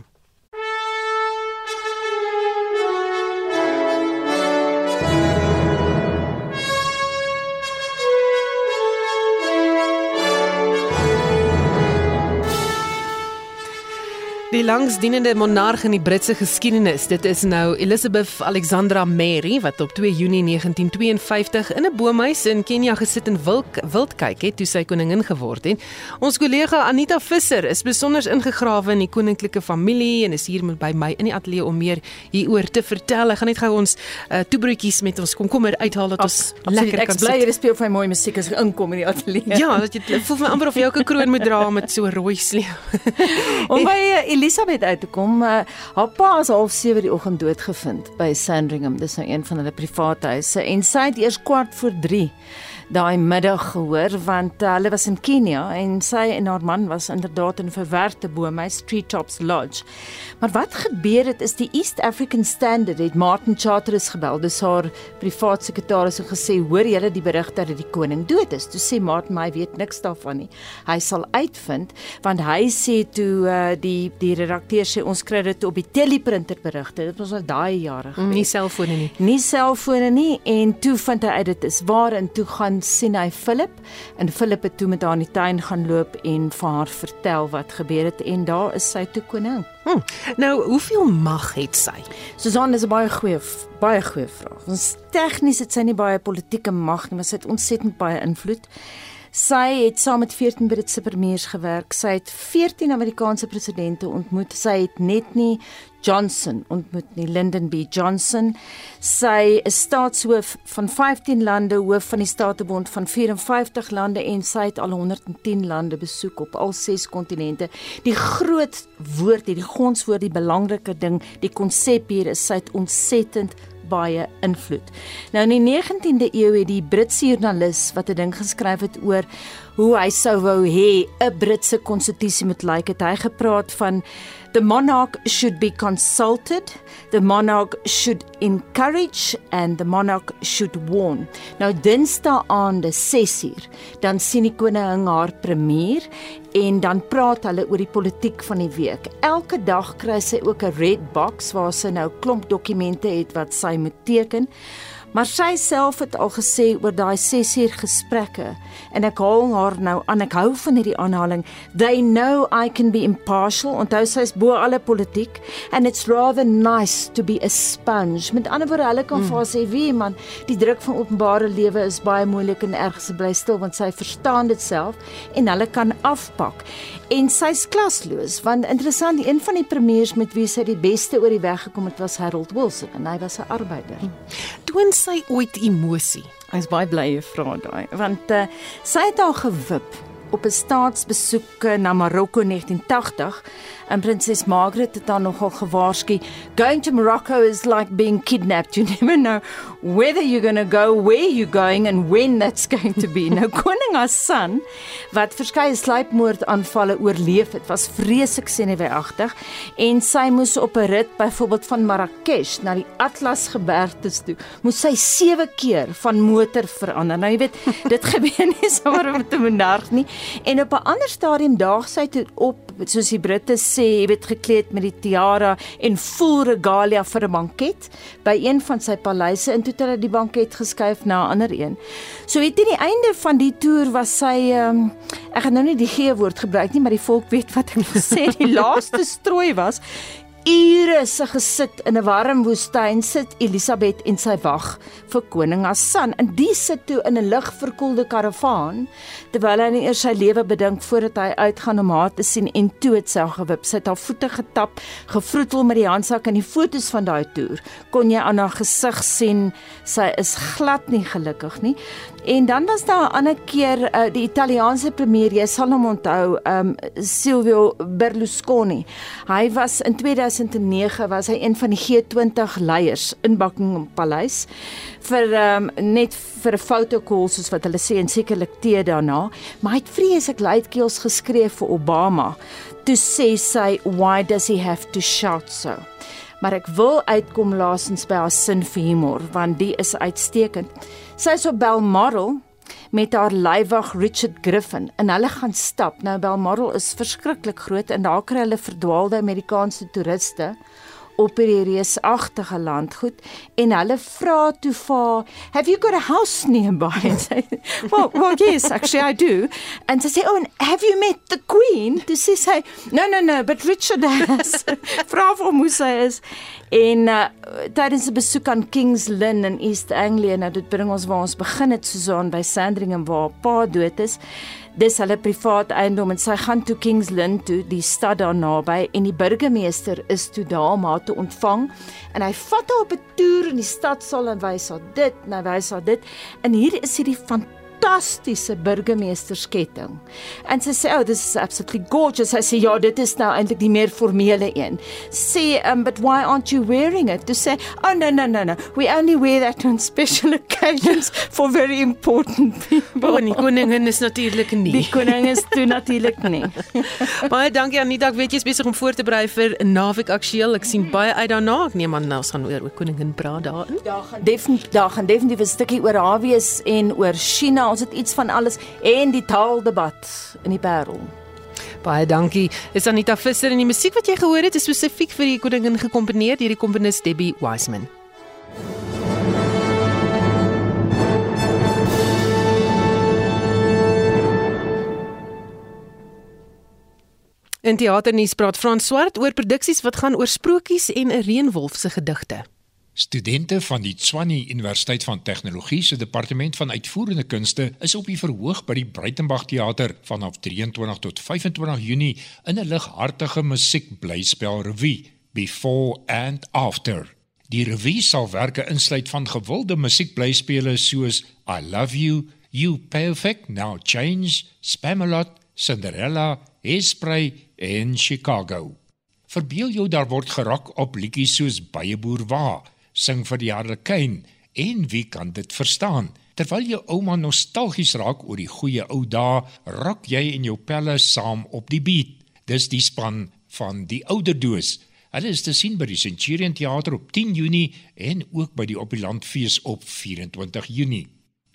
Die langsdienende monarg in die Britse geskiedenis, dit is nou Elizabeth Alexandra Mary wat op 2 Junie 1952 in 'n boomhuis in Kenia gesit en wild, wild kyk het toe sy koningin geword het. Ons kollega Anita Visser is besonder ingegrawe in die koninklike familie en is hier met by my in die ateljee om meer hieroor te vertel. Ek gaan net gou ons uh, toebroodjies met ons komkommer uithaal dat ons Ab, lekker kan sit. Ek bly jy speel vir my mooi musiek as ek inkom in die ateljee. Ja, dat jy voel my amper of jy ook 'n kroon moet dra met so rooi sleeu. Om by uh, Elisabeth uit te kom. Uh, haar pa is half 7 die oggend doodgevind by Sandringham. Dis nou een van hulle private huise en sy het eers kwart voor 3 daai middag gehoor want uh, hulle was in Kenia en sy en haar man was inderdaad in 'n verwerkte boom, hy Street Tops Lodge. Maar wat gebeur het is die East African Standard het Martin Charteris gebel, dis haar privaat sekretaris en gesê hoor julle die berig dat die koning dood is. Toe sê Martin my weet niks daarvan nie. Hy sal uitvind want hy sê toe uh, die die redakteur sê ons kry dit op die teleprinter berigte. Dit was al daai jare gewees. Nie selfone nie. Nie selfone nie en toe vind hy uit dit is waar en toe gaan sien hy Philip en Philip het toe met haar in die tuin gaan loop en vir haar vertel wat gebeur het en daar is sy toe koning. Hm. Nou, hoeveel mag het sy? Susan is 'n baie goeie baie goeie vraag. Ons tegnies het sy nie baie politieke mag nie, maar sy het ontsettend baie invloed. Sy het saam met 14 Britse premiers gewerk. Sy het 14 Amerikaanse presidente ontmoet. Sy het net nie Johnson ontmoet nie, Lyndon B Johnson. Sy is staatshoof van 15 lande, hoof van die Statebond van 54 lande en sy het al 110 lande besoek op al ses kontinente. Die groot woord, die gonswoord, die belangrike ding, die konsep hier is sy het ontsettend baie invloed. Nou in die 19de eeu het die Britse joernalis wat 'n ding geskryf het oor hoe hy sou wou hê 'n Britse konstitusie moet lyk, het hy gepraat van the monarch should be consulted, the monarch should encourage and the monarch should warn. Nou Dinsdae aande 6uur, dan sien die koning haar premier en dan praat hulle oor die politiek van die week. Elke dag kry sy ook 'n red box waar sy nou klomp dokumente het wat sy moet teken. Maar sy self het al gesê oor daai 6 uur gesprekke en ek haal haar nou aan. Ek hou van hierdie aanhaling. They know I can be impartial. Onthou sy is bo alle politiek and it's rather nice to be a sponge. Met ander woorde hulle kan mm. vir sê wie man die druk van openbare lewe is baie moeilik en erg se bly stil want sy verstaan dit self en hulle kan afpak en sy's klasloos want interessant een van die premiers met wie sy die beste oor die weg gekom het was Harold Wilson en hy was 'n arbeider. Toon sy ooit emosie? Ek's baie bly jy vra daai want uh, sy het al gewip op 'n staatsbesoek na Marokko 1980 en prinses Margaret het dan nogal gewaarsku going to Morocco is like being kidnapped you never know whether you're going to go where you're going and when that's going to be. Nou koning Hassan wat verskeie sluipmoordaanvalle oorleef het was vreeslik senuweeagtig en sy moes op 'n rit byvoorbeeld van Marrakesh na die Atlas gebergtes toe moes sy 7 keer van motor verander. Nou jy weet dit gebeur nie sommer met 'n monarg nie. En op 'n ander stadium daag sy toe op soos die Britte sê, jy weet gekleed met die tiara en vol regalia vir 'n banket by een van sy paleise en toe het hulle die banket geskuif na 'n ander een. So weet jy die einde van die toer was sy um, ek gaan nou nie die gee woord gebruik nie, maar die volk weet wat ek sê, die laaste strooi was ure se gesit in 'n warm woestyn sit Elisabeth en sy wag vir koning Hassan. En die sit toe in 'n ligverkoelde karavaan terwyl hy eers sy lewe bedink voordat hy uitgaan om haar te sien en toe het sy gewip. Sy het haar voete getap, gevroetel met die handsak en die fotos van daai toer. Kon jy aan haar gesig sien sy is glad nie gelukkig nie. En dan was daar 'n ander keer uh, die Italiaanse premier, jy sal hom onthou, um Silvio Berlusconi. Hy was in 2009 was hy een van die G20 leiers in Buckingham Paleis vir um net vir 'n fotokol soos wat hulle sê en sekerlik tee daarna, maar hy het vreeslik luidkeels geskree vir Obama. Toe sê sy, "Why does he have to shout so?" Maar ek wil uitkom laasens by haar sin vir humor want die is uitstekend. Sy is op Balmoral met haar leiwag Richard Griffin en hulle gaan stap. Nou Balmoral is verskriklik groot en daar kry hulle verdwaalde Amerikaanse toeriste op hierdie reusagtige landgoed en hulle vra toe vir have you got a house nearby? And say well well yes actually I do. And to say oh and have you met the queen? To say say no no no but Richard has. Vra vir hoe sy is. En uh, tydens 'n besoek aan Kings Lynn in East Anglia nou dit bring ons waar ons begin het Susan by Sandringham waar pa dood is dis hulle privaat eiendom en sy gaan toe Kingsland toe die stad daar naby en die burgemeester is toe daar om haar te ontvang. En hy vat haar op 'n toer in die stadsaal en wys haar dit hy wys haar dit. En hier is hierdie fantastiese burgemeestersketting. En sy sê, "Oh, this is absolutely gorgeous." Sy sê, "Ja, dit is nou eintlik die meer formele een." Sê, um, "But why aren't you wearing it?" Toe sê, "Oh, no, no, no, no. We only wear that on special occasions for very important people." Oh, die koningin is natuurlik nie. Die koningin is toe natuurlik nie. baie dankie Anita, ek weet jy is besig om voor te berei vir Naweek Aktueel. Ek sien baie uit daarna. Ek neem aan nou gaan oor koningin praat daarin. Daar gaan definitief daar gaan definitief 'n stukkie oor haar wees en oor China. Ons het iets van alles en die taaldebat in die Parel. Baie dankie. Is Anita Visser en die musiek wat jy gehoor het is spesifiek vir die koningin gekomponeer deur die komponis Debbie Wiseman. In teaternuus praat Frans Swart oor produksies wat gaan oor sprokies en 'n reënwolf se gedigte. Studente van die Tshwane Universiteit van Tegnologie se departement van uitvoerende kunste is op die verhoog by die Breitenberg Theater vanaf 23 tot 25 Junie in 'n lighartige musiekblyspel revue Before and After. Die revue sal werke insluit van gewilde musiekblyspele soos I Love You, You Perfect, Now Change, Spamalot, Cinderella, Hairspray en Chicago. Verbeel jou daar word gerak op liedjies soos Baie Boer Wa, Sing vir die Harlekin en Wie kan dit verstaan? Terwyl jou ouma nostalgies raak oor die goeie ou dae, rok jy en jou pelle saam op die beat. Dis die span van die ouderdoos. Hulle is te sien by die Centurion Theater op 10 Junie en ook by die Oplandfees op 24 Junie.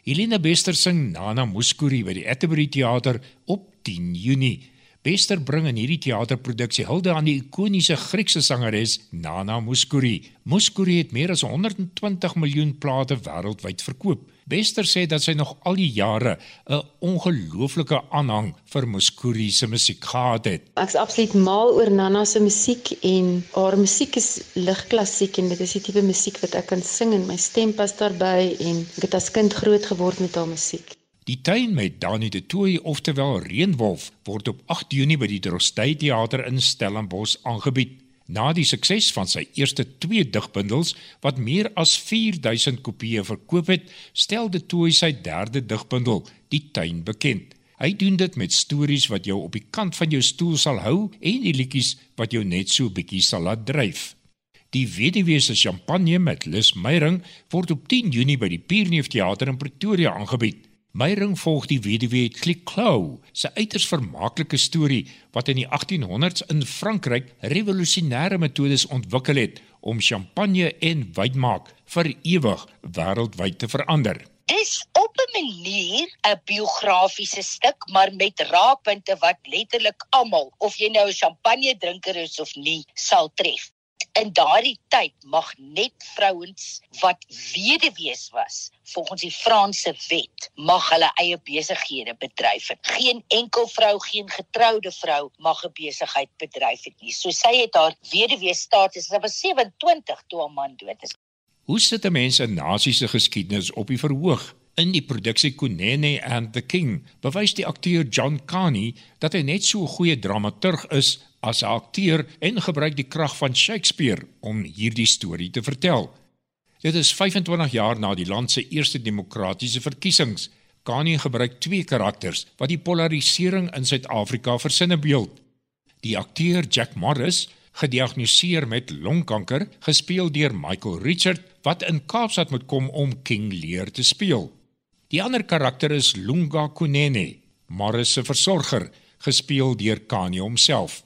Helena Bester sing Nana Muskuri by die Atterbury Theater op 10 Junie. Bester bring in hierdie teaterproduksie hulde aan die ikoniese Griekse sangeres Nana Mouskouri. Mouskouri het meer as 120 miljoen plate wêreldwyd verkoop. Bester sê dat sy nog al die jare 'n ongelooflike aanhang vir Mouskouri se musiek gehad het. Ek's absoluut mal oor Nana se musiek en haar musiek is ligklassiek en dit is die tipe musiek wat ek kan sing en my stem pas daarbey en ek het as kind groot geword met haar musiek. Die tuin met Dani de Tooi oftewel Reënwolf word op 8 Junie by die Drostey Theater in Stellenbosch aangebied. Na die sukses van sy eerste 2 digbundels wat meer as 4000 kopieë verkoop het, stel de Tooi sy derde digbundel, Die Tuin bekend. Hy doen dit met stories wat jou op die kant van jou stoel sal hou en die liedjies wat jou net so bietjie sal laat dryf. Die weduwee se champagne met Lis Meyring word op 10 Junie by die Pierneef Theater in Pretoria aangebied. Meyring volg die weduwee Clicquot, se uiters vermaaklike storie wat in die 1800s in Frankryk revolusionêre metodes ontwikkel het om champagne en wynmaak vir ewig wêreldwyd te verander. Dis op 'n manier 'n biografiese stuk, maar met raakpunte wat letterlik almal, of jy nou 'n champagne drinker is of nie, sal tref in daardie tyd mag net vrouens wat weduwees was volgens die Franse wet mag hulle eie besighede bedryf het. Geen enkel vrou, geen getroude vrou mag 'n besigheid bedryf het nie. So sy het haar weduwees status. Sy was 27 toe haar man dood is. Hoe sit 'n mens 'n nasie se geskiedenis op die verhoog? In die produksie Kunene and the King bewys die akteur John Carney dat hy net so 'n goeie dramaturg is as 'n akteur en gebruik die krag van Shakespeare om hierdie storie te vertel. Dit is 25 jaar na die land se eerste demokratiese verkiesings. Kanye gebruik twee karakters wat die polarisering in Suid-Afrika versinnebeeld. Die akteur Jack Morris, gediagnoseer met longkanker, gespeel deur Michael Richard, wat in Kaapstad moet kom om King Lear te speel. Die ander karakter is Lunga Kunene, Morris se versorger, gespeel deur Kanye homself.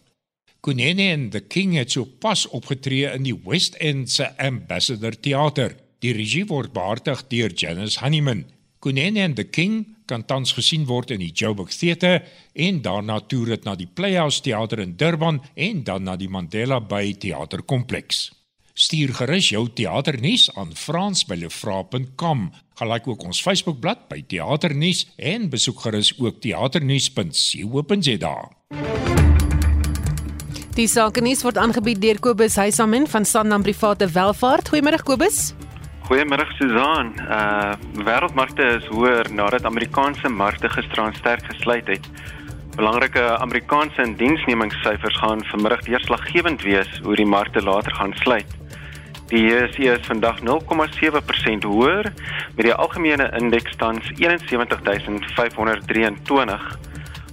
Kunene en The King het so pas opgetree in die West End se Ambassador Theater. Die regie word behartig deur Janice Honeyman. Kunene en The King kan tans gesien word in die Joburg Theater en daarna toer dit na die Playhouse Theater in Durban en dan na die Mandela Bay Theaterkompleks. Stuur gerus jou teaternuus aan frans@lefra.com. Gelyk ook ons Facebookblad by Teaternuus en besoek gerus ook teaternuus.co.za. Die sakenuus word aangebied deur Kobus Huisamen van Sanlam Private Welvaart. Goeiemôre Kobus. Goeiemôre Susan. Uh wêreldmarkte is hoër nadat Amerikaanse markte gisteraan sterk gesluit het. Belangrike Amerikaanse indiensnemingssyfers gaan vanmiddag deurslaggewend wees oor die markte later gaan sluit. Die JSE is vandag 0,7% hoër met die algemene indeks tans 71523.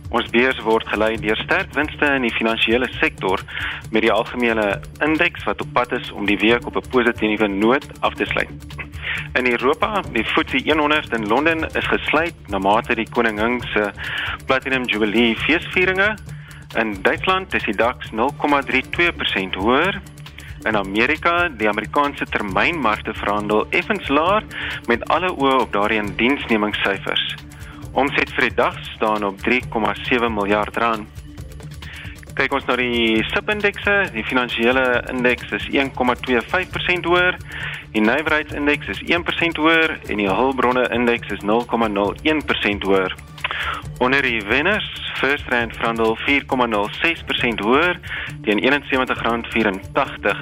Ons beurs word gelei deur sterk winste in die finansiële sektor met die algemene indeks wat op pad is om die week op 'n positiewe noot af te sluit. In Europa, die FTSE 100 in Londen is gesluit na mate die koningin se Platinum Jubilee feesvieringe. In Duitsland is die DAX 0,32% hoër in Amerika, die Amerikaanse termynmarkte verhandel effens laer met alle oë op daardie indiensnemingssyfers. Omset vir die dag staan op 3,7 miljard rand. Kyk ons na die SIP-indekse, die finansiële indeks is 1,25% hoër, die nywerheidsindeks is 1% hoër en die hulpbronne indeks is 0,01% hoër. Onder die wenners, First Rand verhandel 4,06% hoër teen R71.84.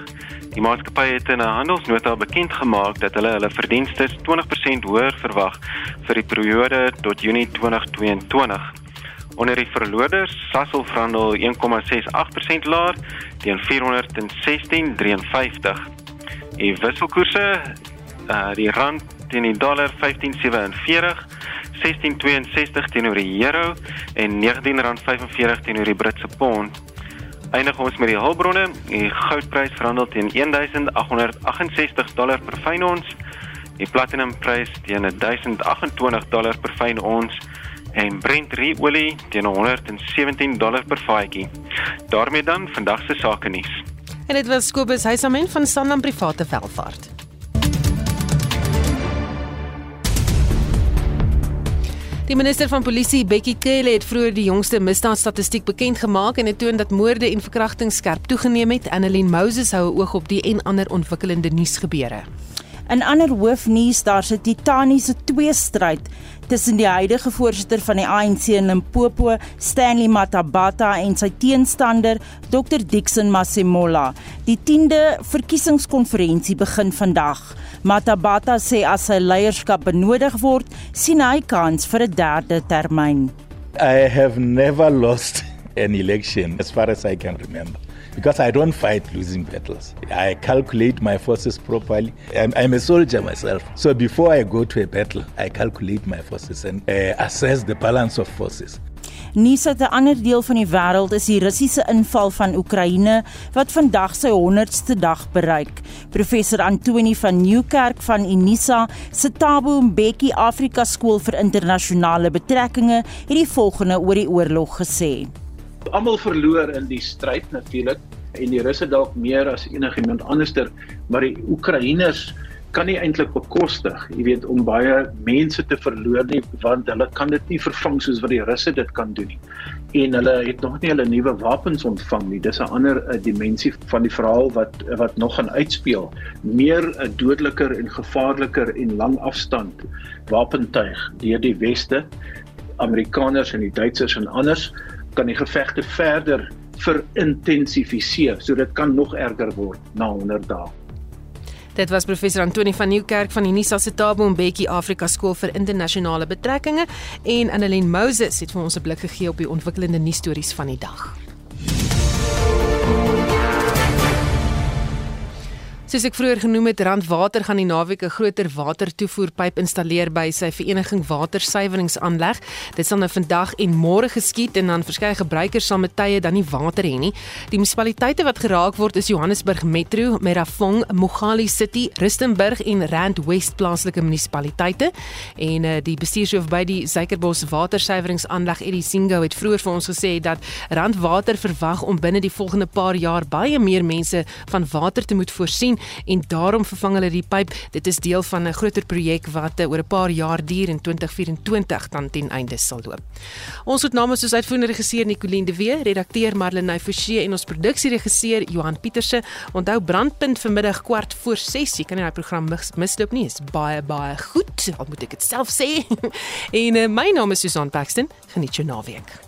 Die maatskappy het in 'n handelsnota bekend gemaak dat hulle hulle verdienste 20% hoër verwag vir die periode tot Junie 2022. Onder die verloders, Sasol verhandel 1,68% laer teen R416.53. Die wisselkoerse, uh, die rand teen die dollar 15.47 16.62 teenoor die euro en R19.45 teenoor die Britse pond. Eindig ons met die hulpbronne. Die goudprys verhandel teen 1868 dollar per fyn ons. Die platinumprys teen 1028 dollar per fyn ons en Brent olie teen 117 dollar per vatjie. daarmee dan vandag se sake nuus. En dit was Kobus Huisamen van Sanlam Private Welvaart. Die minister van Polisie, Bekkie Cele, het vroeër die jongste misdaadstatistiek bekend gemaak en het toon dat moorde en verkrachtings skerp toegeneem het. Annelien Moses hou 'n oog op die en ander ontwikkelende nuusgebeure. In ander hoofnuus daar se titaniese twee stryd tussen die huidige voorsitter van die ANC in Limpopo, Stanley Matabata en sy teenstander, Dr Dixon Masemola. Die 10de verkiesingskonferensie begin vandag. Matabata sê as sy leierskap benodig word, sien hy kans vir 'n derde termyn. I have never lost an election as far as I can remember. Because I don't fight losing battles. I calculate my forces properly. I'm, I'm, a soldier myself. So before I go to a battle, I calculate my forces and uh, assess the balance of forces. Nisa, 'n ander deel van die wêreld is die Russiese inval van Oekraïne wat vandag sy 100ste dag bereik. Professor Antoni van Nieuwkerk van Unisa se Thabo Mbeki Afrika Skool vir Internasionale Betrekkinge het die volgende oor die oorlog gesê almal verloor in die stryd natuurlik en die Russe dalk meer as enigiemand anderster, maar die Oekraïners kan nie eintlik bekostig, jy weet, om baie mense te verloor nie, want hulle kan dit nie vervang soos wat die Russe dit kan doen nie. En hulle het nog nie hulle nuwe wapens ontvang nie. Dis 'n ander uh, dimensie van die verhaal wat wat nog gaan uitspeel. Meer uh, dodeliker en gevaarliker en lang afstand wapentuig deur die weste, Amerikaners en die Duitsers en anders kan die gevegte verder verintensifiseer. So dit kan nog erger word na 100 dae. Dit was professor Antoni van Nieuwkerk van die Nisa Setabo Mbeki Afrika Skool vir Internasionale Betrekkinge en Annelien Moses het vir ons 'n blik gegee op die ontwikkelende nuusstories van die dag. Soos ek vroeër genoem het, Randwater gaan die naweek 'n groter watertoevoerpyp installeer by sy vereniging watersuiweringsaanleg. Dit sal nou vandag en môre geskied en dan verskeie gebruikers sal met tye dan nie water hê nie. Die munisipaliteite wat geraak word is Johannesburg Metro, Merafong, Mogale City, Rustenburg en Rand West plaaslike munisipaliteite. En uh, die bestuurshoof by die Suikerbos watersuiweringsaanleg Eddie Singo het vroeër vir ons gesê dat Randwater verwag om binne die volgende paar jaar baie meer mense van water te moet voorsien en daarom vervang hulle die pyp. Dit is deel van 'n groter projek wat uh, oor 'n paar jaar duur en 2024 dan ten einde sal loop. Ons het namens soos uitvoerende regisseur Nicoline de Wee, redakteur Marlene Forsie en ons produksieregisseur Johan Pieterse. Onthou brandpunt vanmiddag kwart voor 6. Jy kan nie daai program mis, misloop nie. Is baie baie goed. Al moet ek dit self sê. en uh, my naam is Susan Paxton. Geniet jou naweek.